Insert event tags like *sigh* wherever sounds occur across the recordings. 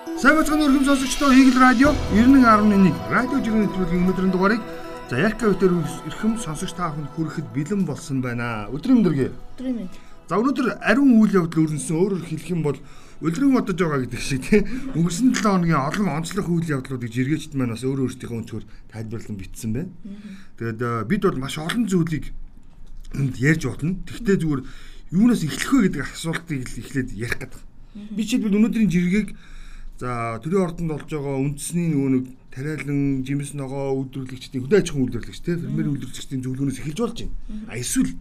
Сайн бацхан өргөм сонсогчдоо Eagle Radio 91.1 радио жирийн нэвтрүүлгийн өнөөдрийн дугаарыг за Ярка өтөр эрхэм сонсогч та бүхэнд хүрэхэд бэлэн болсон байна. Өдрийн өдргөө. Өдрийн мэнд. За өнөөдөр ариун үйл явдал өрнөсөн өөрөөр хэлэх юм бол өлрөн бодож байгаа гэдэг шиг тийм өнгөрсөн 7 хоногийн олон онцлог үйл явдлуудыг жиргээчд маань бас өөр өөрсдийнхөө өнцгөр тайлбарлан бичсэн байна. Тэгээд э, бид бол маш олон зүйлийг энд ярьж болно. Тэгвэл зүгээр юунаас эхлэх вэ гэдэг асуултыг эхлээд ярих гэдэг. Би жишээлбэл өнөөдрийн жиргээг За төрийн ордонд болж байгаа үндэсний нөгөө нэг тариалан жимс ногоо үйлдвэрлэгчдийн хөдөө аж ахуйн үйлдвэрлэгч те фермер үйлдвэрлэгчдийн зөвлөгөөнөөс эхэлж болж байна. А эсвэл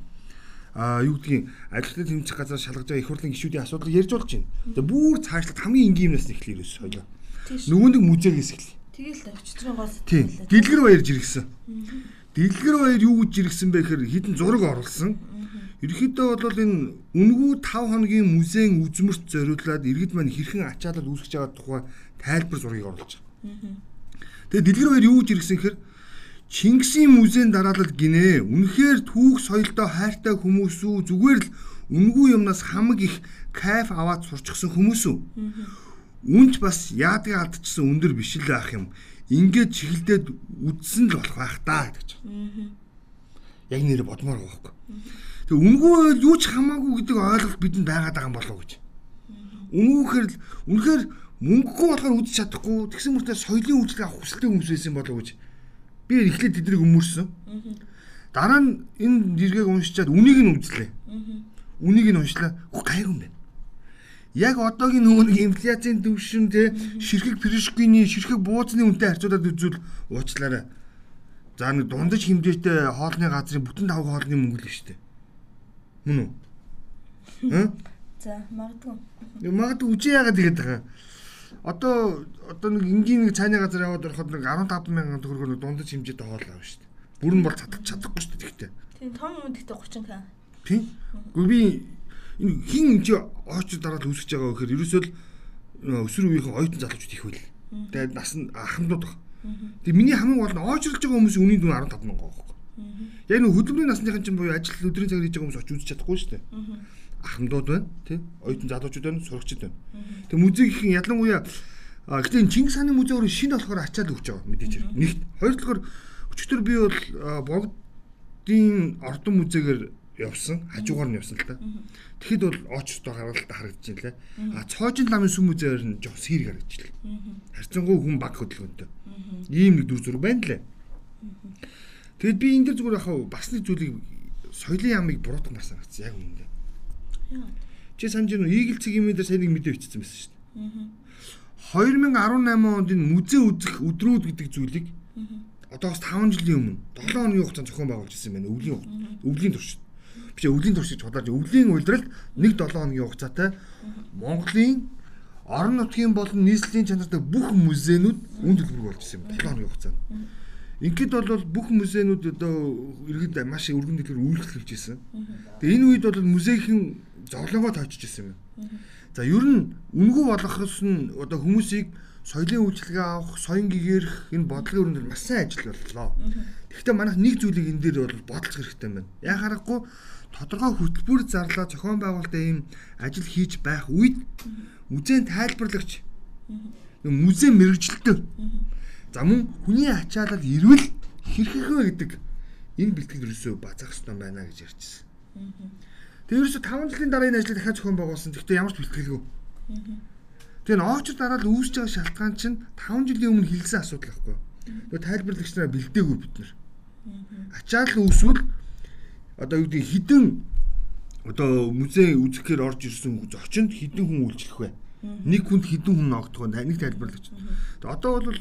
а юу гэдгийг ажилтны тэмцэх газар шалгаж байгаа их хурлын гишүүдийн асуудлыг ярьж болж байна. Тэгээ бүр цаашлаад хамгийн энгийн юмнаас эхлэе ерөөс хоёлоо. Нөгөө нэг музейгээс эхлэе. Тэгэл өчтөрийн гол Тийм. Дэлгэр баяр жиргсэн. Дэлгэр баяр юу гэж жиргсэн бэ гэхээр хідэн зураг оруулсан. Ерөнхийдөө бол энэ үнгүү 5 хоногийн музейн үзмөрт зориулаад иргэд маань хэрхэн ачаалал үүсгэж байгаа тухай тайлбар зургийг оруулж байгаа. Тэгээд дэлгэр баяр юу гэж иргсэн гэхээр Чингисийн музейн дараалал гинэ. Үнэхээр түүх соёлдоо хайртай хүмүүс үү зүгээр л үнгүү юмнаас хамаг их кайф аваад сурчсан хүмүүс үү? Үнч бас яадыг алдчихсан өндөр биш л ах юм. Ингээд чиглэлдээд үдсэн л болох байх таа гэж. Яг нэр бодмоор байгаа байхгүй. Тэг үнгүү юу ч хамаагүй гэдэг ойлголт бидэнд байгаад байгаа юм болов уу гэж. Үнгүүхээр л үнэхээр мөнгөгүй болохоор үдч чадахгүй тэгсэн мөртөө соёлын үйлчлэг авах хүсэлтэй хүмүүс байсан болов уу гэж. Би эхлээд тэднийг өмөрсөн. Дараа нь энэ жиргэг уншичаад үнийг нь үзлээ. Үнийг нь уншлаа. Хөө гайгүй юм байна. Яг одоогийн нөгөө нэг инфляцийн төвшин те ширхэг пришкины ширхэг бууцны үнэтэй харьцуулаад үзвэл уучлаарай. За нэг дундаж хэмжээтэй хоолны газрын бүтэн тавг хоолны мөнгө л шүү дээ. Мөн үү? Хм? За магадгүй. Магадгүй үжи яагаад тэгээд байгаа. Одоо одоо нэг энгийн нэг цайны газар яваад ороход нэг 15 мянган төгрөгөөр дундаж хэмжээтэй хоол авна шүү дээ. Бүр нь бол чадах чадахгүй шүү дээ тэгтээ. Тийм том юм гэхдээ 30 к. Тийм. Гэхдээ би энэ хин чи ойч дараа л үүсгэж байгаа гэхээр ерөөсөө л өсвөр үеийнхэн оюутан залуучууд их байл. Тэгээд нас нь ахмадууд баг. Тэгээд миний хамгийн гол нь ойчрлж байгаа хүмүүсийн үнийн дүн 15 мянга байгаа Яг нэг хөдөлмөрийн насныхан чинь буюу ажил өдрийн цагаар хийж байгаа хүмүүс очиж үзэж чадахгүй шүү дээ. Ахмадууд байна, тий? Оюутан залуучууд байна, сурагчид байна. Тэг музей гэх юм ялангуяа энэ Чингис хааны музей өөрөө шинэ болохоор ачаал өгч байгаа мэдээж хэрэг. Нэгт хоёр талаар өчтөр би бол богдын ордон музейгээр явсан, хажуугаар нь явсан л та. Тэгэхэд бол очтой гаргалтай харагдаж байна лээ. А цоожин ламын сүм музейээр нь жоох сэрэг харагдаж байна. Харьцангуй хүн баг хөдөлгөөнтэй. Ийм нэг дүр зураг байна лээ. Тэгэд би энэ дэр зүгээр яхаа бас нэг зүйлийг соёлын ямыг буруутгах санагдсан яг үүндээ. Чи санаж байна уу? Eagle цэгийн дээр сайн нэг мэдээ бичсэн байсан шүү дээ. 2018 онд энэ музей үзэх өдрүүд гэдэг зүйлийг одоо бас 5 жилийн өмнө 7 хоногийн хугацаанд зохион байгуулж ирсэн байна. Өвлийн өвлийн туршид. Би ч өвлийн туршид бодож өвлийн уйлдралд нэг 7 хоногийн хугацаатай Монголын орон нутгийн болон нийслэлийн чанартай бүх музейнүүд үн төлбөр болж ирсэн юм 7 хоногийн хугацаанд. Ингээд бол бүх музейнүүд одоо иргэд маш өргөн дэлгэр үйлчлүүлж ирсэн. Тэгээ энэ үед бол музейхэн зовлонгоо тоочж ирсэн юм. За ер нь үнгүү болгохос нь одоо хүмүүсийг соёлын үйлчлэгээ авах, соён гэгэрх энэ бодлогын өрөөнд маш сайн ажил боллоо. Тэгэхдээ манайх нэг зүйлийг энэ дээр бол бодолцох хэрэгтэй байна. Яг харахгүй тодорхой хөтөлбөр зарлаа зохион байгуулалтаа ийм ажил хийж байх үед музейн тайлбарлагч музей мэрэгчлэлтэй За мөн хүний ачаалал ирвэл хэрхэх вэ гэдэг энэ бэлтгэл ерөөсөө базах хэрэгтэй байна гэж ярьчихсан. Тэгээ ерөөсөө 5 жилийн дараа энэ ажлыг дахиад зохион байгуулсан. Гэхдээ ямар ч бэлтгэлгүй. Тэгээ н оочор дараа л үүсэж байгаа шалтгаан чинь 5 жилийн өмнө хэлсэн асуудал байхгүй. Тэгээ тайлбарлагч нараа бэлдээгүй бид нар. Ачаалал үүсвэл одоо юу гэдэг хідэн одоо музей үзэхээр орж ирсэн зочинд хідэн хүн үйлчлэх вэ? Нэг хүнд хідэн хүн ногдох вэ? Нэг тайлбарлагч. Одоо бол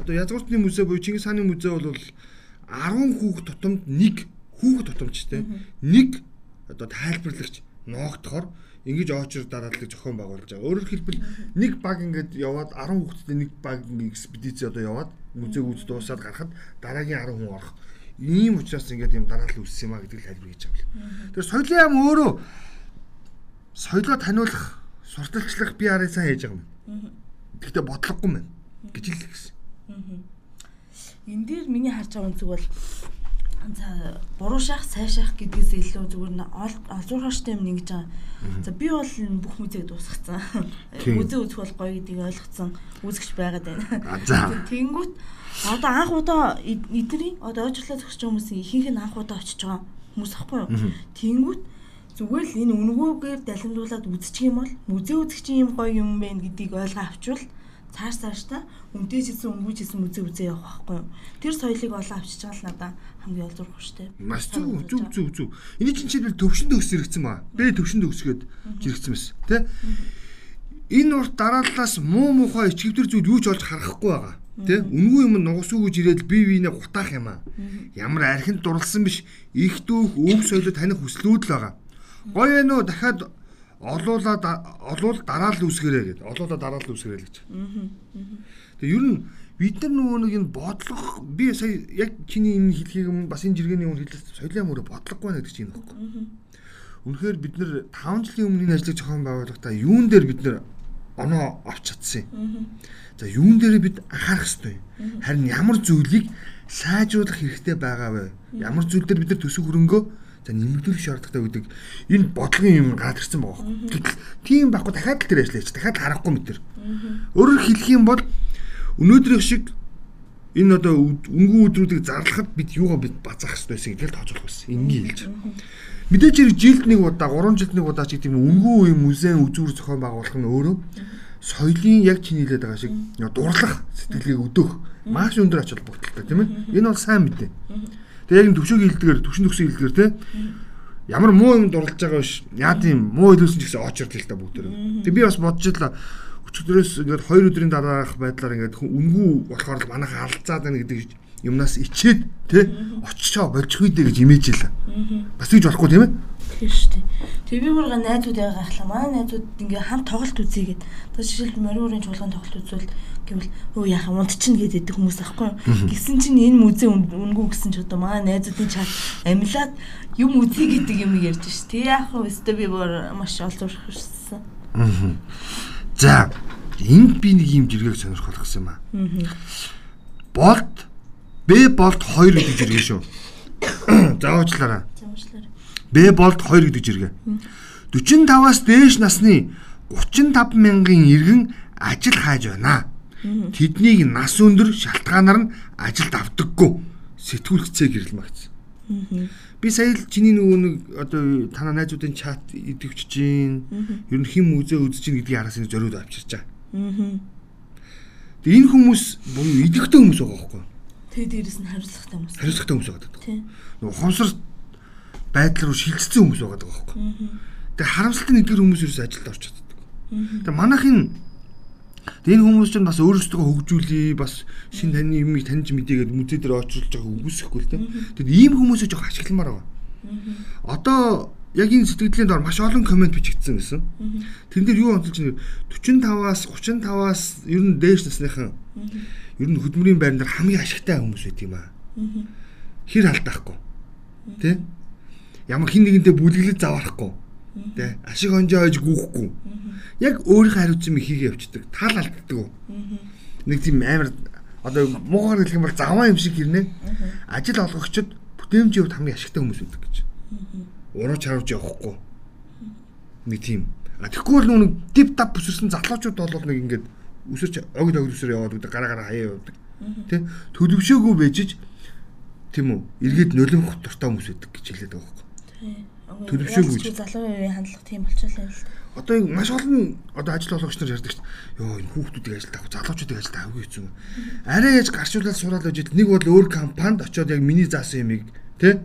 одоо язгууртны музей буюу Чингис хааны музей бол 10 хүүхд тутамд нэг хүүхд тутамчтай нэг одоо тайлбарлагч ноогдохоор ингэж очор дарааллыг зохион байгуулж байгаа. Өөрөөр хэлбэл нэг баг ингээд яваад 10 хүүхэдтэй нэг баг экспедиц одоо яваад музейг үз дуусаад гарахад дараагийн 10 хүн орох. Ийм учраас ингээд юм дараалал үүссэн юм а гэдэг тайлбар хийж юм. Тэр соёлын ам өөрөө соёлоо таниулах, сурталчлах би арай сайн хийж байгаа юм. Гэхдээ бодлогогүй мэн гэж хэлсэн. Энэ дээр миний харж байгаа үнцэг бол За буруу шах, сайн шах гэдгээс илүү зүгээр н олзуурхаштай юм ингэж байгаа. За би бол энэ бүх музейг дуусгацсан. Музей үзэх бол гоё гэдгийг ойлгоцсон үзэгч байгаад байна. Тэнгүүт одоо анх удаа эд- эдний одоо ойжглаа зогсож байгаа хүмүүсийн ихэнх нь анх удаа очиж байгаа хүмүүс ахгүй юу? Тэнгүүт зүгээр л энэ үнгүүгээр далимдуулаад үзчих юм бол музей үзэгчийн юм гоё юм байна гэдгийг ойлгоо авчвал цааш цааштай үнтэй чисэн өнгөж чисэн музей үзээ явах байхгүй юу? Тэр соёлыг олоо авчиж байгаа л надаа хамгийн олзуурах штэ. Маш зүг зүг зүг зүг. Эний чинь жишээлбэл төвшөнд өгс хэрэгцсэн байгаа. Би төвшөнд өгсгээд жирэгцсэн байсан. Тэ? Энэ урт дарааллаас муу муухай ичгэвтер зүйл юу ч олж харахгүй байгаа. Тэ? Үнгүй юм нугас үгэж ирээд бие биенээ гутаах юм аа. Ямар архинд дурлсан биш их дүүх өв соёлоо таних хүслүүд л байгаа. Гоё ээ нөө дахиад олуулаад олуул дараал үсгэрээ гэдэг. Олуулаад дараал үсгэрээ л гэж. Тэгээ ер нь бид нар нөгөө нэг энэ бодлого би сая яг чиний энэ хэлхийг өмнө бас энэ жиргэний өмнө хэлсэн соёлын мөрө бодлогогүй байна гэдэг чинь баггүй. Үнэхээр бид нар 5 жилийн өмнө энэ ажлыг зохион байгуулахдаа юун дээр бид нар оноо авч чадсан юм. За юун дээр бид анхаарах ёстой юм. Харин ямар зүйлийг сайжруулах хэрэгтэй байгаа вэ? Ямар зүйл дээр бид нар төсөв хөрөнгөө за нэмэгдүүлэх шаардлагатай гэдэг энэ бодлогын юм гараад ирсэн байгаа юм. Гэтэл тийм байхгүй дахиад л тэр ажиллаж дахиад харахгүй мэт тэр. Өөрөөр хэлэх юм бол өнөөдрийн шиг энэ одоо өнгөө өдрүүдийг зарлахад бид юугаа бид базаах хэрэгтэй гэдгийг тооцоолох байсан. Энгийн хэлж. Мэдээж хэрэг жилд нэг удаа, 3 жилд нэг удаа ч гэдэг юм өнгөө үе музей үзүүр зохион байгуулах нь өөрөө соёлын яг чиний хэлээд байгаа шиг дурлах сэтгэлгээг өдөөх маш өндөр ач холбогдолтой тийм ээ. Энэ бол сайн мэдээ. Тэгээ яг энэ төвшөөгийн хэлдгээр төвшин төгсөн хэлдгээр тийм ямар муу юм дурлаж байгаа биш. Яа тийм муу хэлүүлсэн ч гэсэн очирдэл л та бүгдээр. Тэг би бас бодож л өчигдөрөөс ингээд 2 өдрийн дараах байдлаар ингээд үнгүү болохоор л манайхаа алдцаад байна гэдэг юмнаас ичээд тий очичоо болчих үедээ гэж имэж ил. Бас гэж болохгүй тийм ээ. Тийм шүү дээ. Тэгээ би бүр найзуудаа гахлаа. Манай найзууд ингээ хамт тоглолт үзье гэд. Одоо жишээлбэл мориорын чуулган тоглолт үзвэл гэвэл өө яхаа унт чинь гэдэг хүмүүс аахгүй юу. Гисэн чинь энэ музей үнгүү гэсэн ч одоо манай найзуудын чат амилаад юм үзье гэдэг юм ярьж ш. Тэг яах вэ? Өстө би бүр маш олзуурхсан. За энд би нэг юм жиргэг сонирхолох гэсэн юм аа. Болт Б болт 2 гэдэг жиргээ шүү. *coughs* Заавчлаараа. Замшлаар. Б болт 2 гэдэг жиргээ. 45-аас дээш насны 35 мянган иргэн ажил хааж байна. Тэднийг нас өндөр шалтгаанаар нь ажилд авдаггүй. Сэтгүүлгцээ гэрэл магц. Би сая л чиний нөгөө нэг одоо танаа найзуудын чат идэвчж гин. Ер нь хэн музей үзэж гин гэдгийг араас нь зориуд авчирч байгаа. Тэгээ энэ хүмүүс буюу идэвхтэй хүмүүс байгаа байхгүй юу? Тэгээ дээрэс нь хариуцлагатай хүмүүс. Хариуцлагатай хүмүүс байгаа даа. Тийм. Нөгөө ухамсар байдлаар руу шилжсэн хүмүүс байгаа даа байхгүй юу? Тэгээ харамсалтай нэгдэр хүмүүс ерөөс ажилд орч чаддаг. Тэгээ манайхын Тэгээ энэ хүмүүс чинь бас өөрсдөө хөгжүүлээ, бас шин таны юмыг таньж мэдээгээд музей дээр очруулж байгаа үгүйсэхгүй л дээ. Тэгээд ийм хүмүүсээ жоох ашигламаар байгаа. Одоо яг энэ сэтгэлийн дор маш олон комент бичигдсэн гэсэн. Тэн дээр юу онцолж байна? 45-аас 35-аас ер нь дээш насныхан ер нь хөдөлмөрийн байран дээр хамгийн ашигтай хүмүүс байт юм аа. Хэр алдаахгүй. Тэ? Ямар хин нэгэнтэй бүлэглэж заварахгүй. Тэ? Ашиг онжоо ойж гүүхгүй. Яг өөрийнхөө хариуцсан юм хийгээ явчихдаг. Тал алддаг. Нэг тийм амар одоо муугаар хэлэх юм бол заваа юм шиг хэрнэ. Ажил олгогчд бүтээмжийн хувьд хамгийн ашигтай хүмүүс байдаг гэж. Урууч харуулж явахгүй. Нэг тийм. А тэгэхгүй бол нүг дип тап бүсэрсэн залуучууд бол нэг ингээд үсэрч огд огд үсэр яваад үүдэг гараа гараа хаяа явдаг. Тэ? Төлөвшөөгүй байжж тийм үү? Эргээд нулимх дуртай хүмүүс байдаг гэж хэлээд байгаа байхгүй. Төлөвшөөгүй гэж. залуу үеийн хандлага тийм болчихлоо л дээ. Одоо ингэ маш олон одоо ажил олгогч нар ярьдаг шүү дээ. Йоо энэ хүүхдүүдийг ажилд авах, залуучуудыг ажилд авах хэцүү. Арай яаж гарчуулаад сураад байж нэг бол өөр компанид очиод яг миний заасан юмыг тэ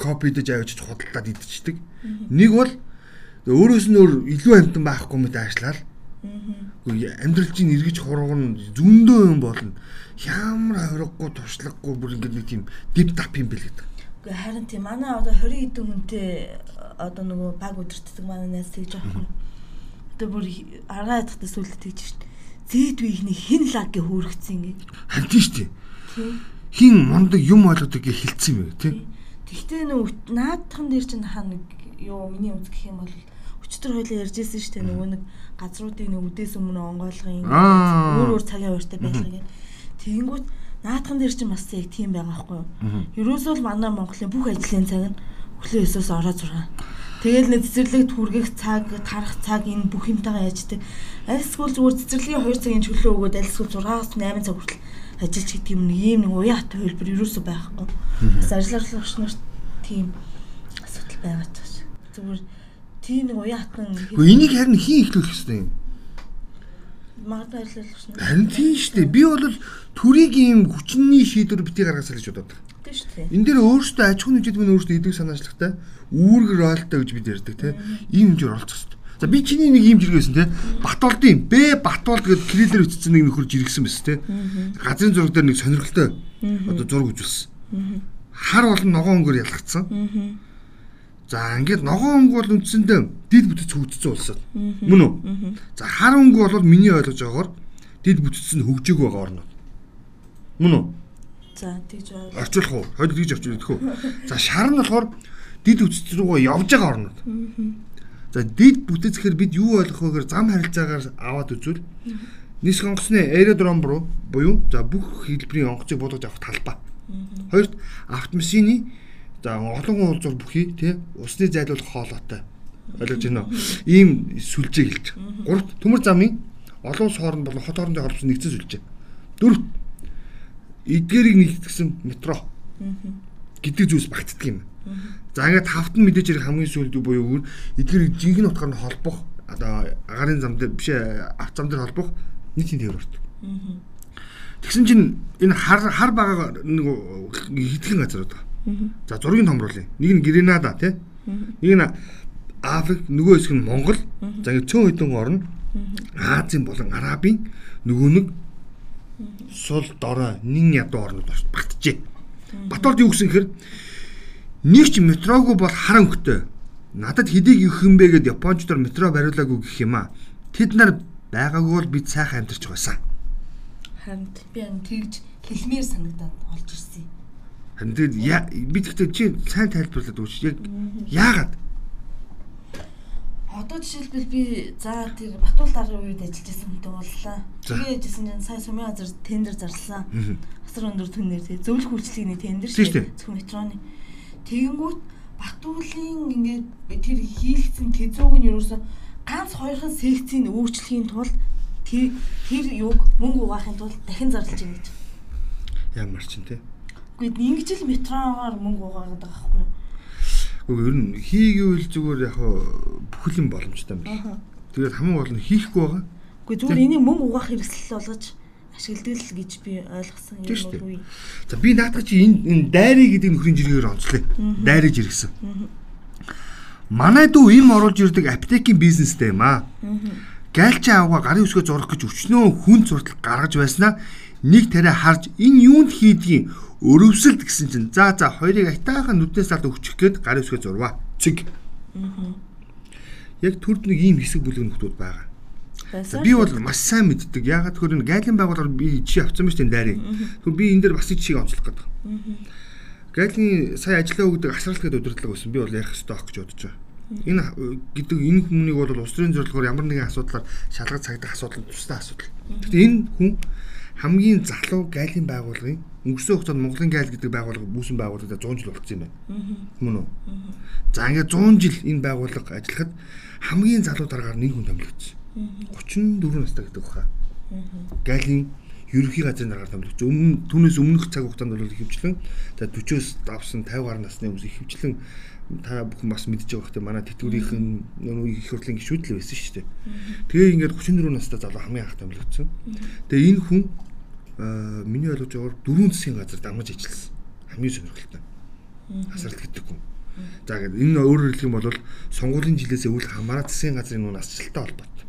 копидж авчиж худалдаад идчихдэг. Нэг бол өөрөөс нь өөр илүү амтан байхгүй мэт ажиллаад Үгүй амьдрал чинь эргэж хурган зөндөө юм болно. Ямар хориггүй туршлагагүй бүр ингэ нэг тийм дип тап юм бэл гэдэг. Гэхдээ харин тийм манай одоо 20 хэдэн хүнтэй одоо нөгөө баг өдөртдөг манай найз тэгж байгаа юм. Одоо бүр аргаа ядахтай сүлд тэгж шít. Зээд үеийнхний хин лаг гэ хөөргцэн ингэ. Дээ. Тийм. Хин мундаг юм ойлгодог гэж хэлсэн юм тий. Тэгтээ нөгөө наадхан дээр чинь хаа нэг юу миний үз гэх юм бол өчтөр хойлоо ярьжсэн дээ нөгөө нэг газруудыг нэг үдээс өмнө онгойлгын өөр өөр цагийн ууртай байлгаа гэдэг. Тэгэнгүүт наадхан дээр чинь бас яг тийм байгаа байхгүй юу. Ерөөсөө л манай Монголын бүх ажлын цаг нь өглөө 9-оос ороо 6. Тэгэл нэг цэцэрлэгт хүргэх цаг, тарах цаг энэ бүх юмтайгаа яждаг. Аль эсвэл зүгээр цэцэрлэгийн 2 цагийн чөлөө өгөөд аль эсвэл 6-аас 8 цаг хүртэл ажиллаж гэдэг юм нэг ийм нэг уян хат хөлбөр ерөөсөө байхгүй. Бас ажиллагч нарт тийм асуудал байгаа ч зүгээр тийм нэг уян хатан Гэхдээ энийг харин хин ихлүүлэх хэрэгтэй юм. Магадгүй ажиллагч нар. Харин тийм шүү дээ. Би бол төрийг ийм хүчний шийдвэр бити гаргасаа гэж бодоод байна. Тийм шүү дээ. Энэ дээр өөрөөсөө аж ахуйн нэгжид мөн өөрөөсөө идэв санаачлагтай үүрэг роолтой гэж бид ярьдаг те. Ийм хэмжээр оролцох хэрэгтэй. За би чиний нэг ийм жиргэсэн те. Батболдын Б Батболд гэдэг кириллээр үтцсэн нэг нөхөр жиргсэн байсан те. Газрын зураг дээр нэг сонирхолтой одоо зураг үзүүлсэн. Хар болон ногоон өнгөөр ялгцсан. За ингээд ногоон өнгө бол үндсэндээ дид бүтц хөгжсөн улсад. Мөн үү? За хар өнгө бол миний ойлгож байгаагаар дид бүтц нь хөгжөг байгаа орнод. Мөн үү? За тэгж орчуулах уу? Хоёул тэгж орчуулах уу? За шар нь болохоор дид үтц рүүгээ явж байгаа орнууд. За дид бүтэц гэхээр бид юу ойлгох вэ гэхээр зам харилцаагаар аваад үзвэл нийс онгоцны аэродром руу буюу за бүх хэлбэрийн онгоцыг буулгаж авах талбай. Хоёрт автомашины за олон уулзвал бүхий тий усны зайлуулах хоолойтой. Ойлгож байна уу? Ийм сүлжээ хэлж. Гуравт төмөр замын олон улс хооронд болон хот хоорондын холбоосон нэгдсэн сүлжээ. Дөрөвт эдгээрийг нэгтгэсэн метро гэдэг зүйлс багтдаг юм. За ингээд тавт нь мэдээж хэрэг хамгийн сүүлд буюу эдгээр жинхэнэ утгаар нь холбох одоо агарын зам дээр биш авт зам дээр холбох нэг тийм тээвэр ордог. Тэгсэн чинь энэ хар хар байгаа нэг хэдхэн газар байгаа. За зургийг томруулъя. Нэг нь Гренада тий. Нэг нь Африк, нөгөө хэсэг нь Монгол. За ингээд цөөн хэдэн орн Азийн болон Арабын нөгөө нэг сул дорой нин ядуу орнууд багтжээ. Батболд юу гэсэн хэрэг нэг ч метроогүй бол харан хөхтэй. Надад хэдийг өгөх юм бэ гэд японочдор метро бариулаагүй гэх юм аа. Тэд нар байгаагүй бол бид сайхан амьдарч байсан. Харин би энэ тэгж хэлмээр санагдаад олж ирсэн. Харин тэгээд би тэгтээ чи сайн тайлбарлаад өгч яг яагаад Одоо жишээлбэл би за тэр Батуул даргын үед ажиллаж байсан хүнтэй боллоо. Тэгээ ажилласан чинь сая сумын газар тендер зарласан. Асар өндөр түнээр тэгээ зөвлөх үйлчлэгийн тендер шүү. Зөвхөн метроны. Тэгэнгүүт Батуулын ингээд тэр хийлгцэн тэзүүг нь ерөөсө ганц хоёрхан секцийн өөрчлөхийн тулд тэр юг мөнгө угаахын тулд дахин зарлаж байгаа гэж. ямар ч юм те. Гэхдээ ингэж л метрогоор мөнгө угаагаад байгаа байхгүй юу? Гэхдээ ер нь хийгээвэл зүгээр яг бүхэл юм боломжтой юм байна. Тэгээд хамгийн гол нь хийхгүй байгаа. Гэхдээ зүгээр энийг мөнгө угаах хэрэгсэл болгож ашигладаг л гэж би ойлгосон юм бол үе. За би наадах чи энэ дайрыг гэдэг нөхрийн жиргээр онцлоо. Дайрыг жиргсэн. Манай дүү им оруулж ирдэг аптекийн бизнестэй юм аа. Гайлчи авгаа гарын үсгээ зурах гэж өчнөө хүн зуртал гаргаж байснаа нэг тариа харж энэ юунд хийдгийг өрөвсөлд гэсэн чинь за за хоёрыг айтаахан нүднээс талд өгчих гээд гарын үсгээ зурваа. Цэг. Яг төрд нэг ийм хэсэг бүлэг нөхдүүд байгаа. Би бол маш сайн мэддэг. Ягаад гэхээр энэ гайлын байгууллагаар би чи авсан мэт энэ дайрыг. Тэгвэл би энэ дээр бас жишийг онцлох гэдэг. Гайлын сая ажиллаа өгдөг асралт гэдэг удирдлага байсан. Би бол ярих хэрэгтэй байх гэж бодож байгаа. Энэ гэдэг энэ хүмүүнийг бол улс төрийн зорилгоор ямар нэгэн асуудлаар шалгаж цагдах асуудал тусдаа асуудал. Гэхдээ энэ хүн хамгийн залуу гайлын байгууллагын өнгөрсөн хугацаанд Монголын гайл гэдэг байгууллага бүүсэн байгууллагад 100 жил болсон юм байна. Мөн үү? За ингээд 100 жил энэ байгууллага ажиллахад хамгийн залуу дараагаар нэг хүн томилогдсон. 34 настай гэдэг баха. Гайлын ерөнхий газрын дараагаар томилогдсон. Өмнө түүнээс өмнөх цаг хугацаанд бол ихэвчлэн за 40-оос давсан 50 гаруй насны хүмүүс ихэвчлэн та бүхэн бас мэдж байгаа хэрэгтэй манай тэтгэврийнхэн нөгөө их хурлын гишүүд л байсан шүү дээ. Тэгээ ингээд 34 настай залуу хамгийн анх томилогдсон. Тэгээ энэ хүн миний ойлгож байгаагаар дөрвөн засгийн газар дамжиж ажилласан. Хамгийн сонирхолтой. Хасралт гэдэг хүн. За ингээд энэ өөрөөр хэлэх юм бол сонгуулийн жилээс өвлөх хамаараа засгийн газрын нүүн асчлалтай холбоотой.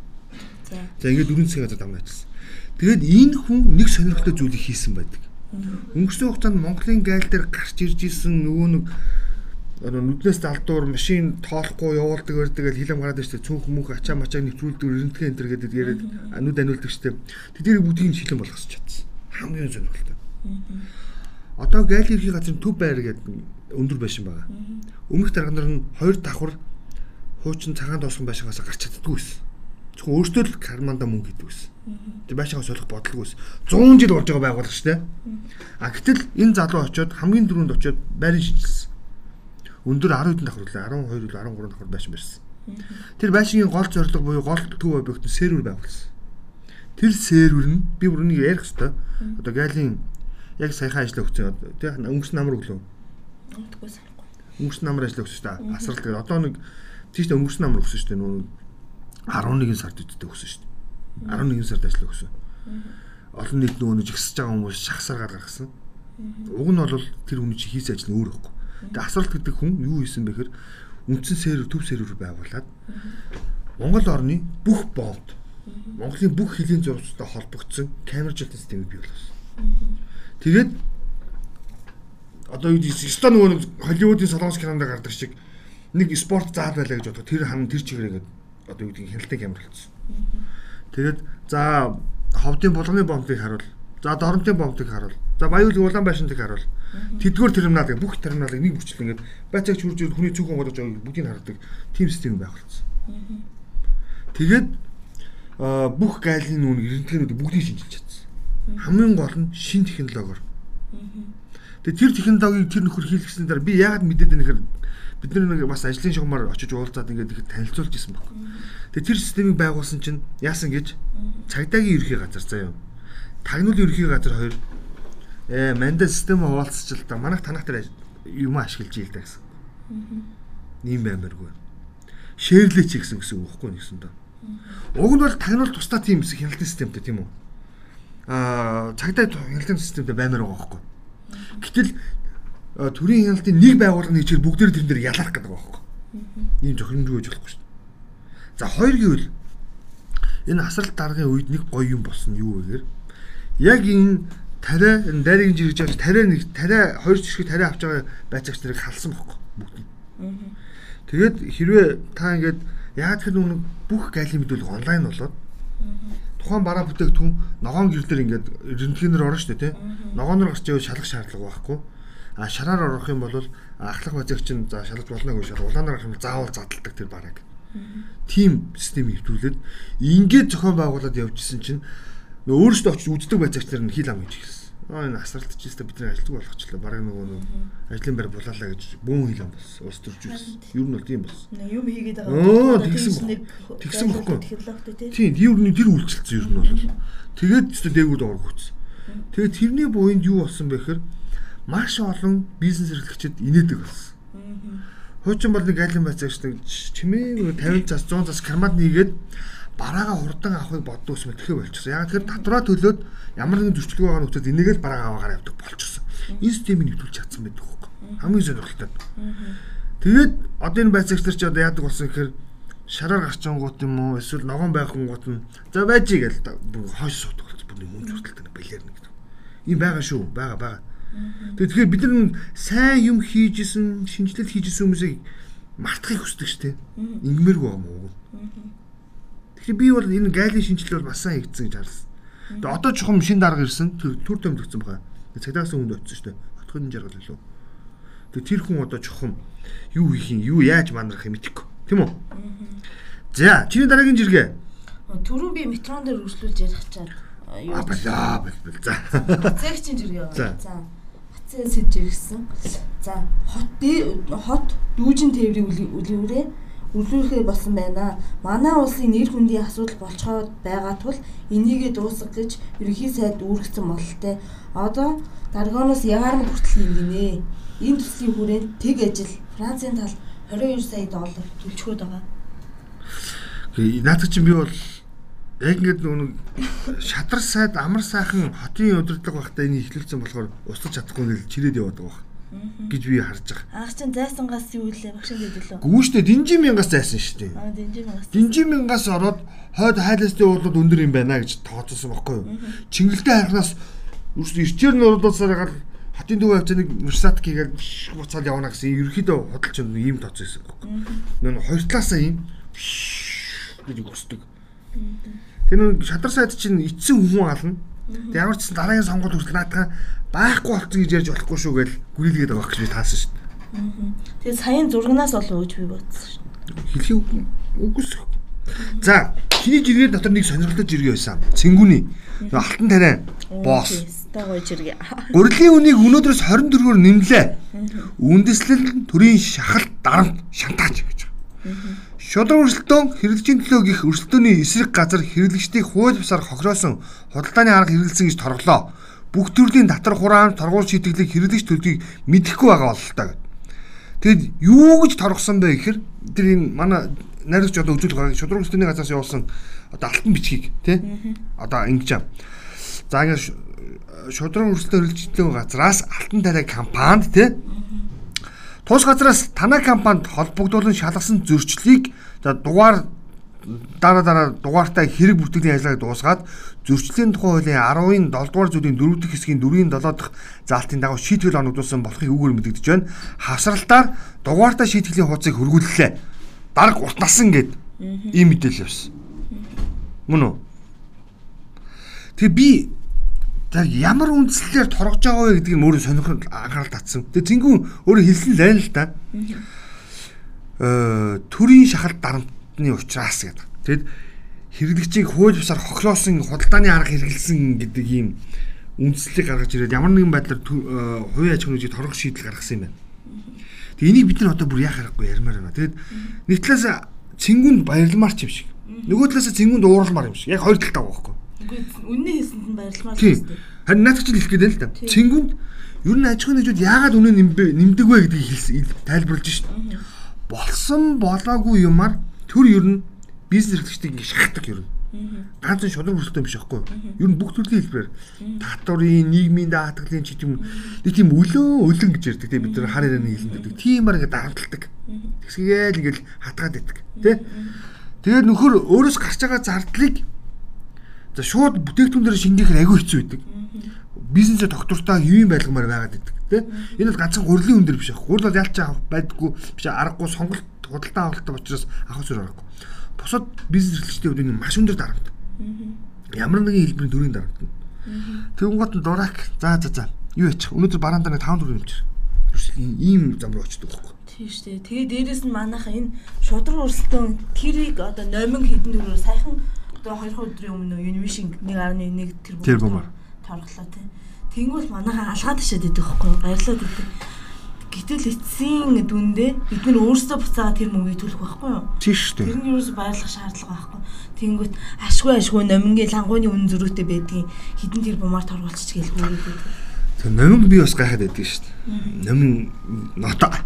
За ингээд дөрвөн засгийн газар дамжиж ажилласан. Тэгээд энэ хүн нэг сонирхолтой зүйлийг хийсэн байдаг. Өнгөрсөн хугацаанд Монголын гайл дээр гарч ирж исэн нөгөө нэг нүднээс далдуур машин тоолохгүй явуулдаг байдаг гэж хилэм гараад ирсэн цөөнх мөнх ачаа мачааг нэвтрүүлдэг эрдэнтхэн энэ төр гэдэг яриад нүд аниулдаг штеп тэднийг бүгдийг шилэн болгосч чадсан. Хамгийн сонирхолтой одоо гайл ерхий газрын төв байр гэдэг өндөр байшин байгаа. Өмнөх дарга нар нь хоёр давхар хуучин цагаан доосгон байшингаас гарч чаддгүй байсан Зөвхөн өөртөө л карманда мөнгө хийдэг гэсэн. Тэр байшаага солих бодлого байсан. 100 жил болж байгаа байгууллага дээ. А гэтэл энэ залуу очиод хамгийн дөрөнд очиод байрын шинжилсэн. Өндөр 10 хэдэн давхар үлээ 12 13 давхар байшин барьсан. Тэр байшингийн гол зорилго буюу гол төв объект нь сервер байгуулсан. Тэр сервер нь би бүр нэг ярих хэвээр. Одоо гайлын яг саяхан ажиллаа өгсөн. Тэг өнгөрсөн намар өглөө. Өнгөрсөн санахгүй. Өнгөрсөн намар ажиллаа өгсөн шүү дээ. Асрал тэгээд одоо нэг тийш өнгөрсөн намар өгсөн шүү дээ. Нүүн 11 сард үдтэй өгсөн шүү дээ. 11 сард ажиллаа өгсөн. Олон нийт нөгөө нэг жигсэж байгаа хүмүүс шахсаар гаргасан. Уг нь бол тэр хүний чи хийсэн ажил нь өөр байхгүй. Тэгээ асралт гэдэг хүн юу хийсэн бэхээр үндсэн сервер төв сервер байгуулад Монгол орны бүх бомбд Монголын бүх хилийн зурагчтай холбогдсон камержилтын системийг бий болгосон. Тэгээд одоо юу гэдэг ста нөгөө Холливуудын солонгос кинонд гардаг шиг нэг спорт заа байлаа гэж бодох. Тэр хан тэр чигээрээ одоо юу гэдэг хяналтын камер болсон. Тэгээд за ховдын булганы бомбыг харуул. За доронтын бомбыг харуул. За баяуулын улаан байшинтыг харуул. Тэдгээр терминал гэх бүх терминалыг нэг бүрчлэн ингээд байцаагч хурж хүний цүгэн годож бүгдийг хардаг тим систем байгуулсан. Тэгээд бүх гайлын нүн эрдэнэтгэнүүд бүгдийг шинжилж чадсан. Хамгийн гол нь шин технологиор. Тэгээд тэр технологиг тэр нөхөр хийлгэсний дараа би яагаад мэдээд байна гэхээр бид нэг бас ажлын шугамаар очиж уулзаад ингээд их танилцуулж исэн баг. Тэгээд тэр системийг байгуулсан чинь яасан гэж цагдаагийн ерхий газар заяа. Тагнуулын ерхий газар хоёр э манда систем хуваалцч л да манайх танах дээр юм ашиглаж ийл да гэсэн. Ийм баймаргүй. Шэрлэч гэсэн гэсэн үг байхгүй нэгсэн даа. Уг нь бол тагнуул тусдаа тийм хяналтын системтэй тийм үү? Аа цагдаа хяналтын системтэй баймаар байгаа байхгүй. Гэтэл төрийн хяналтын нэг байгууллагын нэгжээр бүгдээр тэрэн дээр ялах гэдэг байгаа байхгүй. Ийм зохиомжгүй гэж болохгүй шүү дээ. За хоёр гэвэл энэ асрал даргын үед нэг гоё юм болсон юу вэ гэхээр яг энэ тариа дайрыг жиргэж авч тариа нэг тариа хоёр жишг тариа авч байгаа байцаагч нарыг халсан байхгүй бүгд. Тэгээд хэрвээ та ингээд яг тэр нүг бүх гайлын мэдүүлэг онлайн болоод тухайн бараа бүтээгдэхүүн ногоон гэр дээр ингээд рентгенээр орно шүү дээ тий. Ногооноор гарч явж шалах шаардлага байхгүй. А шараар орох юм бол ахлах базагч нь за шалгаж болно гэж шал улаанаар гарах юм заавал задалдаг тэр бараг. Тим систем хэвтрүүлээд ингээд зохион байгуулад явжсэн чинь өөрөөсөө очиж үздэг базагч нар нь хил ам гэж. Аа энэ асралт ч гэсэн бидний ажилтг болгочлаа. Бараг нөгөө нэг ажлын байр булаалаа гэж бүүн хил ам болсон. Улс төржүүлсэн. Ер нь бол тийм болсон. Юм хийгээд байгаа. Тэгсэн тэгсэн бохгүй. Тийм, нь тэр үйлчлэлсэн нь бол. Тэгээд ч дээгүүд оргоцсон. Тэгээд тэрний буйнд юу болсон бэ гэхээр маш олон бизнес эрхлэгчид инээдэг болсон. Хуучин бол нэг айлын байцаагч нэг чимээ 50 цас 100 цас кармад нийгээд бараагаа хурдан авахыг боддог ус мэдхээ болчихсон. Яг тэр татвараа төлөөд ямар нэгэн зөрчилгөө байгаа нөхцөл энийгээ л бараагаа аваагаар явдаг болчихсон. Энэ системийг нэвтрүүлж чадсан байдаг хөөхгүй. Хамгийн сонирхолтой. Тэгээд одоо энэ байцаагч нар ч одоо яадаг болсон гэхээр шараар гарчингууд юм уу эсвэл ногоон байхангууд нь за байж гээл хойш суудаг болсон. Бүр хүн зүртэлтэй балер нэг. Ийм байгаа шүү. Бага бага. Тэгэхээр бид нар сайн юм хийжсэн, шинжилэл хийжсэн хүмүүсийг мартахыг хүсдэг шүү дээ. Ингмэргүй юм уу? Тэгэхээр би бол энэ гайлын шинжилэл бол бас сайн хийгдсэн гэж харсан. Тэгээ одоо чухам шин дарга ирсэн төр томдөгцөн байгаа. Цагдаагаас хүнд очсон шүү дээ. Хотхын жаргал илүү. Тэгээ тэр хүн одоо чухам юу хийх юм, юу яаж мандрах юм мэдэхгүй. Тийм үү? За, чиний дараагийн жиргээ. Түрүү би метрон дээр үргэлжлүүлж ярих чад. Юу? Аа, бэл бэл. За. Зэгчин жиргээ. За сэж ирсэн. За хот хот дүүжин тээврийг үлгэрээ үлгэрхээ болсон байна. Манай улсын нэр хүндийн асуудал болцоод байгаа тул энийгээ дуусгах гэж ерөнхий сайд үүргэсэн бололтой. Одоо Даргоноос ягаар нь хүртэл юм гинэ. Энэ төслийн хүрээнд тэг ажил Францын тал 22 сая доллар төлчгөөд байгаа. Наадах чинь би бол яг ингээд нөгөө шадар сайд амар сайхан хотын удирдлага багтаа энийг ихлүүлсэн болохоор устгаж чадахгүй нэл чирээд яваад байгаа гэж би харж байгаа. Ах чин зайсангаас юу лээ багш гэдэг лөө. Гүүштэй Динжи мянгаас зайсан дээ. Аа Динжи мянгаас. Динжи мянгаас ороод хойд хайлаасны уулууд өндөр юм байна гэж тооцсон байхгүй юу? Чингэлтэй харахнаас үрс ирчээр нь урдуулсаар гал хотын төв авч нэг Мерсат хийгээд буцаад явна гэсэн ерөөхдөө худалч юм ийм тооцсон юм байхгүй. Нөө хоёр талаасаа ийм гэж өгсдөг. Тэр нэг шадар сайд чинь эцсийн хүн ална. Тэг ямар ч дараагийн сонгуульд хүртэл наатаха байхгүй болсон гэж ярьж болохгүй шүү гэж гүрэлгээд байгаа гэж би таасан шүү дээ. Тэгээ саяын зургнаас болов уу гэж би бодсон шүү. Хэлхий үгүйс. За чиний жиргээ дотор нэг сонирхолтой жиргээ байсан. Цэнгүүний алтан тариа босс. *laughs* Гурилын үнийг өнөөдрөөс 24-өөр нэмлээ. Үндэслэл төрийн шахалт дарамт шантаач гэж байгаа. Шудраг өрсөлдөөн хэрэглэгчийн төлөө гих өрсөлдөөний эсрэг газар хэрэглэгчдийг хууль бусаар хохиросон худалдааны арга хэрэгэлсэн гэж торглоо. Бүх төрлийн татвар хураамж торгуул шийтгэлийг хэрэглэгч төлөвийг мэдэхгүй байгаа бололтой. Тэгэд юу гэж торгосон бэ гэхээр тэр энэ манай найрагч одоо үзүүлэх шудраг өрсөлдөөний газраас явуулсан одоо алтан бичгийг тий одоо ингэж юм. За ингэ шудраг өрсөлдөөн хэрэглэгчдийн газраас алтан тариа компанид тий Тус газраас танай компанид холбогдуулан шалгасан зөрчлийг за дугаар дараа дараа дугаартай хэрэг бүртгэлийн ажиллагааг дуусгаад зөрчлийн тухай хуулийн 10-ын 7 дугаар зүйлийн 4 дахь хэсгийн 4-ийн 7 дахь заалтын дагуу шийтгэл оногдуулсан болохыг үгээр мэдэгдэж байна. Хавсралтаар дугаартай шийтгэлийн хуудсыг хөргүүллээ. Дараг уртнасан гэд ийм мэдээлэл явсан. Мөн үү? Тэгээ би За ямар үндслээр торгож байгаа вэ гэдгийг өөрөө сонирхол анхаарал татсан. Тэгээ зингүүн өөрөө хэлсэн л байна л да. Э төрийн шахалт дарамтны ухраас гэдэг. Тэгэд хэрэглэгчийг хууль бусаар хохлоосон худалдааны арга хэрэгэлсэн гэдэг ийм үндслийг гаргаж ирээд ямар нэгэн байдлаар хувийн аж ахуйн үеийг торгох шийдэл гаргасан юм байна. Тэгээ энийг бид нар одоо бүр яах хэрэггүй ярмаар байна. Тэгэд нэг талаас цэнгүнд баярламар ч юм шиг. Нөгөө талаас цэнгүнд ууралмаар юм шиг. Яг хоёр талтай байгаа байхгүй. Үгүй үнэн хэлсэнд нь баярлмаар шүү дээ. Харин наадч л хэлэх гээд л да. Цэнгүнд ер нь аж ахуйн нэгжүүд яагаад үнэ нэмдэг вэ гэдгийг хэлсэн тайлбарлаж шít. Болсон болоогүй юмар төр ер нь бизнес эрхлэгчдийг ингэ шахдаг ер нь. Ганцхан шудраг өрсөлдөөн биш байхгүй юу? Ер нь бүх төрлийн хэлбэрээр татварын, нийгмийн даатгалын ч юм нэг тийм өлөө өлөн гэж ярьдаг тийм бид нар хар ярианы хэлэнд тиймэр ингэ дарамтлагдаг. Тэгсгээл ингээл хатгаад байдаг. Тэ? Тэгээд нөхөр өөрөөс гарч байгаа зардлыг За шууд бүтээгдэхүүн дээр шингээхээр агүй хэцүү байдаг. Бизнесээ юу юм байлгамаар байгаад байдаг тий. Энэ бол ганцхан гурилын хүн дээр биш ах. Гурил бол ялч байдаггүй биш аргагүй сонголт худалдаа авалттай учраас авах зүр аргагүй. Бусад бизнес эрхлэгчдийн хувьд энэ маш өндөр дарамт. Ямар нэгэн хэлбэрийн төрийн дарамт. Тэгүн гот дурак. За за за. Юу яачих? Өнөөдөр бараандаа нэг 5 4 юмч. Ийм зам руу очдөг байхгүй. Тийм шүү дээ. Тэгээ дээрэс нь манайха энэ шудраг өрсөлдөөн тэрийг одоо номин хідэн дөрөөр сайхан одоо 2 өдрийн өмнө Univision 1.1 тэрбум торглоо тий. Тэнгүүл манайхаа алгаад ташаад идэх байхгүй баярлаад идэх. Гэтэл эцсийн дүндээ бид нар өөрсдөө буцаага тэр мөнгөийг төлөх байхгүй юу? Тийм шүү дээ. Тэр нь юус баярлах шаардлага байхгүй. Тэнгүүт ашгүй ашгүй номингийн лангууны үн зөрүүтэй байдгийн хідэн тэр бумаар торгуулчих гээл хөөгээд. Тэр номин би бас гайхаад байдгийг шүү дээ. Номин нота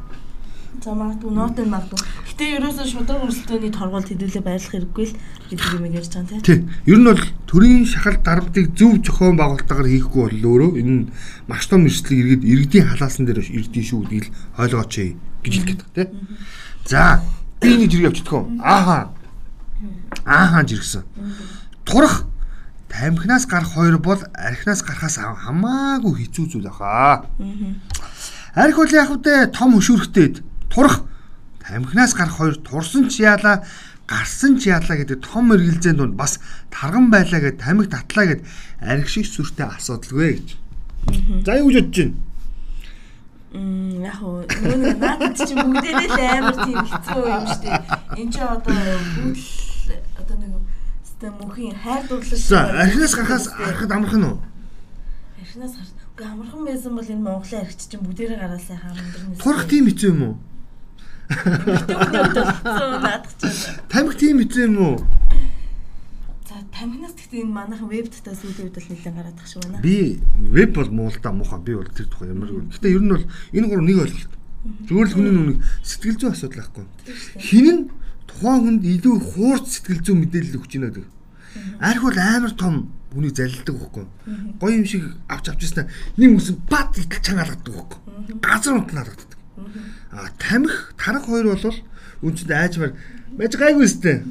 За магадгүй ноот нь магадгүй. Гэтэ ерөөсөө шудраг өрсөлдөөний торгуул хэдүүлээ байрлах хэрэггүй л гэдэг юм ярьж байгаа тийм. Тий. Ер нь бол төрийн шахалт дарамтыг зөв зохион байгуулалтаагаар хийхгүй бол өөрөө энэ нь маш том эрсдлийг иргэд иргэдийн халаасан дээр иргэдийн шүү гэдгийг ойлгооч гэж хэлгээд байгаа тийм. За би нэг зэрэг явчихдгоо. Ааха. Ааха жиргсэн. Турах тамхинаас гарах хоёр бол архинаас гарахаас хамаагүй хэцүү зүйл баха. Арх бол яг үдэ том хөшүүрхтэй турах тамхинаас гарах хоёр турсан ч яалаа гарсан ч яалаа гэдэг том эргэлзээнд дунд бас тарган байлаа гэд тамхи татлаа гэд арх шиг сүртэй асуудалгүй гэж. За юу гэж бодож байна? Мм яг уу нөгөө надад чи бүгдээрээ л амар тийм хэцүү юм шүү дээ. Энд чи одоо бүгд одоо нэг систем мөнхийн хайр дурлал архинаас гарахаас арахад амархан уу? Архинаас гарах. Амархан байсан бол энэ Монголын архич чинь бүгдээрээ гараад сайхан амархан. Турах тийм хэцүү юм уу? Тамхи тийм хэцүү юм уу? За тамхинаас гэхдээ энэ манайхан веб татаа сүүлийн үед л нэлээд гараад тах шиг байна. Би веб бол муу л да муухай би бол тэр тухай ямар гэнэ. Гэтэ ер нь бол энэ гур нэг ойлголт. Зүгээр л хүний нүг сэтгэл зүйн асуудал байхгүй. Хин нь тухайн хүнд илүү хуурц сэтгэл зүйн мэдээлэл өгч байна гэдэг. Арх бол амар том хүний залилдаг байхгүй. Гоё юм шиг авч авчихсан. Нэг үсэн бат идэл чангаалгадаг байхгүй. Газар унтнаа харагддаг. А тамхи тарах хоёр бол үнцэд айжмаар мэж гайгүй өстэй.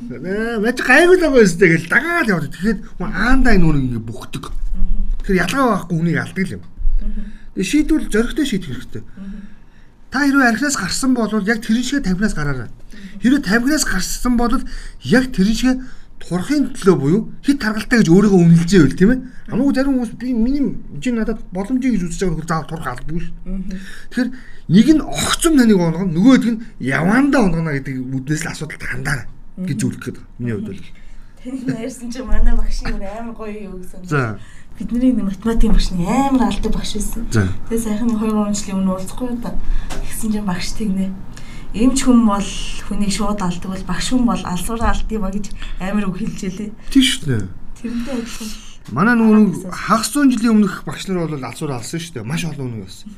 Мэж гайгүй л байгаа өстэй гэж дагаад явдаг. Тэгэхэд хүн аандаа энэ нүрийг ингээ бүхдэг. Тэгэхээр ялгаа байхгүй хүнийг алдаг юм. Тэгээ шийдвэл зөрөгтэй шийдэх хэрэгтэй. Та хэрвээ архинаас гарсан бол яг тэр шиг тамхинаас гараарай. Хэрвээ тамхинаас гарсан бол яг тэр шиг турахын төлөө буюу хит таргалтай гэж өөрийгөө үнэлж байвал тийм ээ. Хамаагүй зарим хүмүүс би миний чи надад боломжийг гэж үзэж байгаа заавал турах албагүй шүү. Тэгэхээр нэг нь огцом таныг онгоно нөгөөдг нь явандаа онгоно гэдэг үднээс л асуудалд хандаарай. гэж үлдэх байна. Миний хувьд бол. Тэнийг ярьсан чинь манай багш нь амар гоё юу гэсэн. За. Бидний математикийн багш нь амар алдаг багш байсан. Тэгээ сайхан 2 3 жилийн өмнө уулзахгүй да. Тэгсэн чинь багш тэгнэ. Эмч хүн бол хүнийг шууд алдаг бол багш хүн бол алсуур алдаг юм а гэж амар үг хэлжээ лээ. Тийм шүү дээ. Тэрнтэй адилхан. Манай нөгөө хагас зуун жилийн өмнөх багш нар бол алсуур алсан шүү дээ. Маш олон үнэ байсан.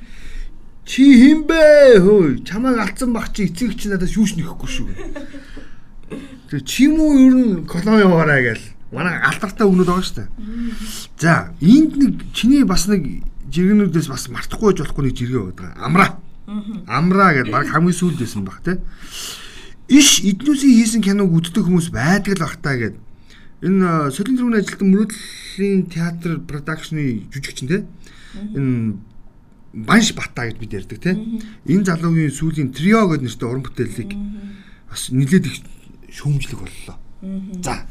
Чи хин бэ? Хөөе, чамайг алдсан баг чи эцэг чи надаас юуш нэхэхгүй шүү. Тэгээ чи муу ер нь колон яваарай гээл. Манай алдартай өгнөд байгаа шүү дээ. За, энд нэг чиний бас нэг жиргэнүүдээс бас мартахгүй байж болохгүй нэг жиргээ байдаг. Амраа. Амраа гэдэг баг хамгийн сүүлд байсан баг те. Иш эднүсийн хийсэн киног үздэг хүмүүс байдаг л бах та гэдэг. Энэ солин дөрвөн ажилтан мөрөдлийн театр продакшны жүжигчин те. Энэ Банш Бата гэж бид ярьдаг те. Энэ залуугийн сүүлийн трио гэдэг нэртэй уран бүтээлийг бас нилээд их шүүмжлэг боллоо. За.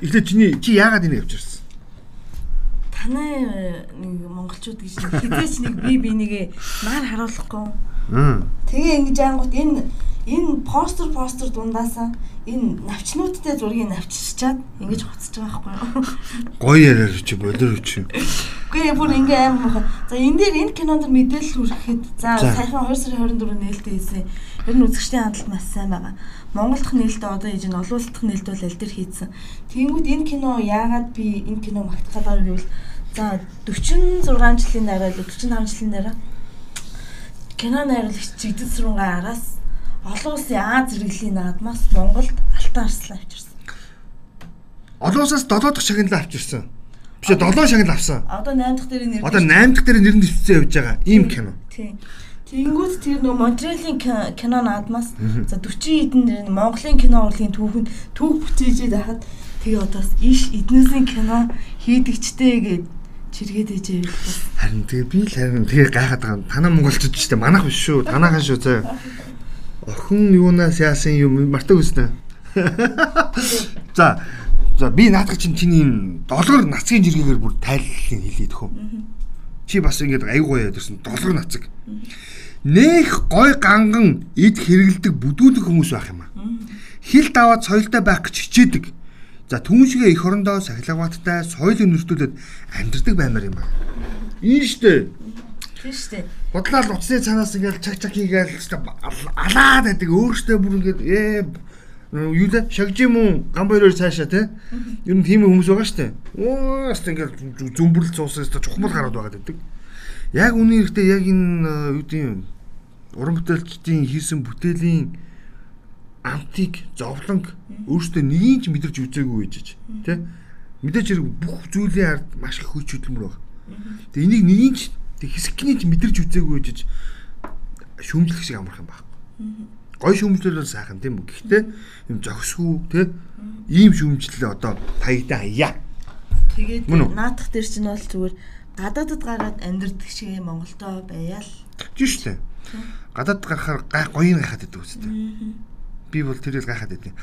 Эхлээд чиний чи яагаад энэ явж ирсэн? Танай нэг монголчууд гэж хизээч нэг би бинийгээ нар харуулахгүй. Аа. Тэгээ ингэж ангууд энэ энэ постэр постэр дундаасаа энэ навчнуудтай зургийг навччихад ингэж хуцаж байгаа байхгүй юу? Гоё яриа чи болоор чи. Үгүй бүр ингээ аим мохоо. За энэ дээр энэ кинонд мэдээлэл хүрэхэд за саяхан 2 сарын 24 нээлттэй хийсэн. Ер нь үзэгчдийн хандлт маш сайн байгаа. Монгол дахь нээлттэй одоо энэ олон улс дахь нээлт бол аль дээр хийсэн. Тэнгүүд энэ кино яагаад би энэ кино магтах гэдэг нь гэвэл за 46 жилийн дараа л 45 жилийн дараа кино найруулагч Жигдэн Сүрэнгээ араас олон улсын Аз зэрэглэлийн наадмаас Монголд алтан арслан авчирсан. Олон улсаас 7 дахь шагналаа авчирсан. Биш ээ 7 шагнал авсан. Одоо 8 дахь дээр нэр. Одоо 8 дахь дээр нэр нь дэвцсэн явж байгаа. Ийм кино. Тийм. Тэнгүүд тэр нөө Монтреалийн кино наадмаас за 40 хэдэн нэр Монголын кино урлагийн түүхэнд түүх бүтээжээд байхад тэгээ одоос иш эднээсийн кино хийдэгчтэй гэд чиргээд ээжээ. Харин тэгээ би л харин тэгээ гайхаад байгаа. Танаа монголчууд ч гэдэг манайх биш шүү. Танаахан шүү заа. Охин юунаас яасан юм мартаг үснэ. За за би наадах чинь чиний долгор нацгийн жиргэгээр бүр тайллын хэлээд хөө. Чи бас ингэж аюу гоё ядарсан долгор нацаг. Нэх гой ганган эд хэрэгэлдэг бүдүүлэг хүмүүс байх юм аа. Хил даваад соёлтой байх гэж хичээдэг. За түншигээ эх орондоо сахилгаваттай соёл өнөртүүлээд амьдрдаг баймаар юм аа. Энэ штэ Тийм шүү дээ. Бодлол уцсны цанаас ингээл чаг чаг хийгээл алаад байдаг. Өөрөөсөө бүр ингээд ээ юу лээ? Шагж юм уу? Гамбайроор цаашаа те? Ер нь тийм хүмүүс байгаа штэ оо хаст ингээл зүмбэрлэл цуусаас чухмал гараад байгаа гэдэг яг үний хэрэгтэй яг энэ юу тийм уран бүтээлчдийн хийсэн бүтээлийн амтыг зовлонг өөрөөсөө нэгийг ч мэдэрч үзээгүй гэж те мэдээж хэрэг бүх зүйлийн ард маш их хүч хөдөлмөр байна. Тэгээ энийг нэгийг ч Тэг хэсэгний ч мэдэрч үзээгүй гэж шүүмжлэх шиг амарх юм байхгүй. Гой шүүмжлэл бол сайхан тийм үү. Гэхдээ юм зогсгүй те ийм шүүмжлэлээ одоо таягдаа хаяа. Тэгээд наадах дээр чинь бол зүгээр гадаадд гараад амьдрэх шиг Монголдо байяал. Тийм шүү дээ. Гадаад гарахаар гай гоё гайхаад байдаг үстэй. Би бол тэрэл гайхаад байдیں۔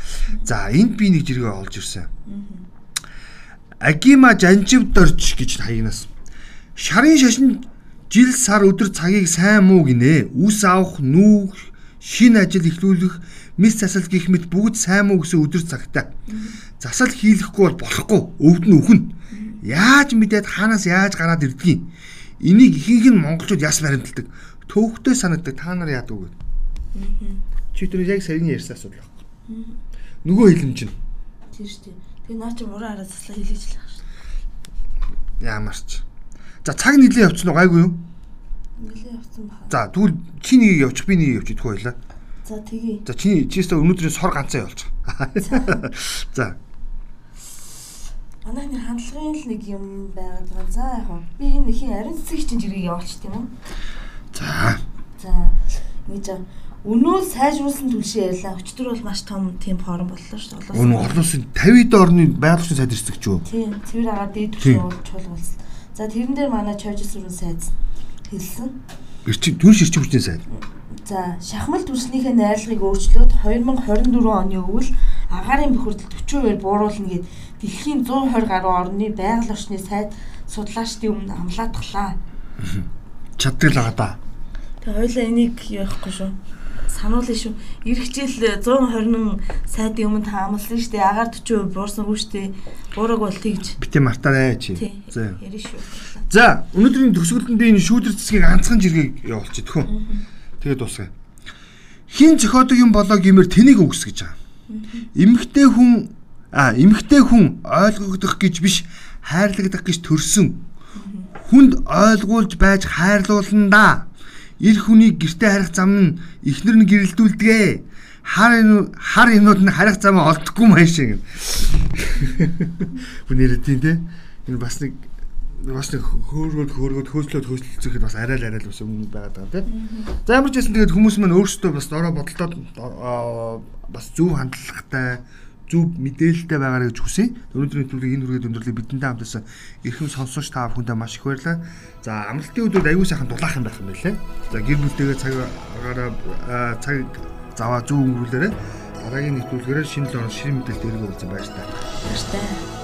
За энд би нэг жиргээ олж ирсэн. Агима жанживдорч гэж хаягнаас. Шарын шашин жил сар өдөр цагийг сайн муу гинэ. Үс авах, нүүх, шин ажил эхлүүлэх, мис засал гих мэт бүгд сайн муу гэсэн өдөр цагтай. Засал хийлэхгүй бол болохгүй. Өвд нь үхэн. Яаж мэдээд хаанаас яаж гараад ирдгийг. Энийг ихэнх нь монголчууд яс баримталдаг. Төвхтэй санагддаг. Та нар яадаг вэ? Чи тэр яг саяны ярьсан асуудал байна. Нөгөө хэлэмж нь. Тийм шүү дээ. Тэгээ наа чи мураа хараа заслаа байгаа шүү. Яамарч. За цаг нилээ явчихсан уу гайгүй юу? Нилээ явцсан баа. За тэгвэл чи нэг явчих би нэг явчих идэх байлаа. За тэгье. За чи чистэ өнөөдрийн сор ганцаа явуулчих. За. *laughs* Манай нэг хандлагын л нэг юм байгаад байгаа. За яг хөө би энэ ихийн ариун цэцэг чинь жирийг явуулчих тийм үү? За. За ингэж Өнөө сайжруулсан түлшээ ярьлаа. Өчтөр бол маш том тийм форум боллоо шүү дээ. Өнөө олон улсын 50 д орны байгалийн сайд ирсдэг ч юу? Тийм. Цэвэр агаа дээд түвшин чуулгуулсан. За тэрэн дээр манай Чойж сүрэн сайд хэлсэн. Эрчим түн ширчим хүчний сайд. За шахмал төрснийхээ найрлагыг өөрчлөөд 2024 оны өвөл агаарын бохирдол 40% бууруулна гэд дэлхийн 120 гаруй орны байгаль орчны сайд судлаачдын өмнө л байгаа да. Тэгээ хоёлаа энийг яахгүй шүү. сануулъя шүү. Ирэх жил 120 сайдын өмнө та амласан шүү дээ. Агаар 40% буурсан үү шүү дээ. Буураг бол тэгж. Битээ мартаарай чи. За. Ярина шүү. За, өнөөдрийн төгсгөлтөнд энэ шүүдэр цэцгийг анцхан жиргэг явуулчих төхөө. Тэгээд дуусгая. Хин зохиодог юм болоо гэмээр тэнийг үгс гэж байгаа. Эмэгтэй хүн а эмэгтэй хүн ойлгогдох гэж биш хайрлагдах гэж төрсөн. Хүнд ойлгуулж байж хайрлуулна да. Ир хүнийг гэрте харих зам нь эхнэр нь гэрэлдүүлдэгэ. Хар хар юмнууд нь харих замаа олдохгүй маяг шиг. *laughs* Үнээр тийм те. Энэ бас нэг бас нэг хөөргөд хөөргөд хөөслөөд хөөслөлцөхэд бас арай л арай л бас өмнө байгаад байгаа тийм. За ямар ч байсан тэгээд хүмүүс маань өөрсдөө бас дорой бодолтоод бас зөв хандлагатай зөв мэдээлэлтэй байгаарай гэж хүсье. Өнөөдрийн төлөв энэ хүргээд өндөрлөе бидэнтэй хамтсан эрхэм сонсогч та бүхэндээ маш их баярлалаа. За амралтын өдрүүд аягүй сайхан дулаахан байх юм байлээ. За гэр бүлтэйгээ цаг агаараа цаг заваа зөв өнгөрүүлээрэ дараагийн нэвтрүүлгээр шинэ л орон шинэ мэдээлэл дээрээ уулзсан баяр та. Баяр та.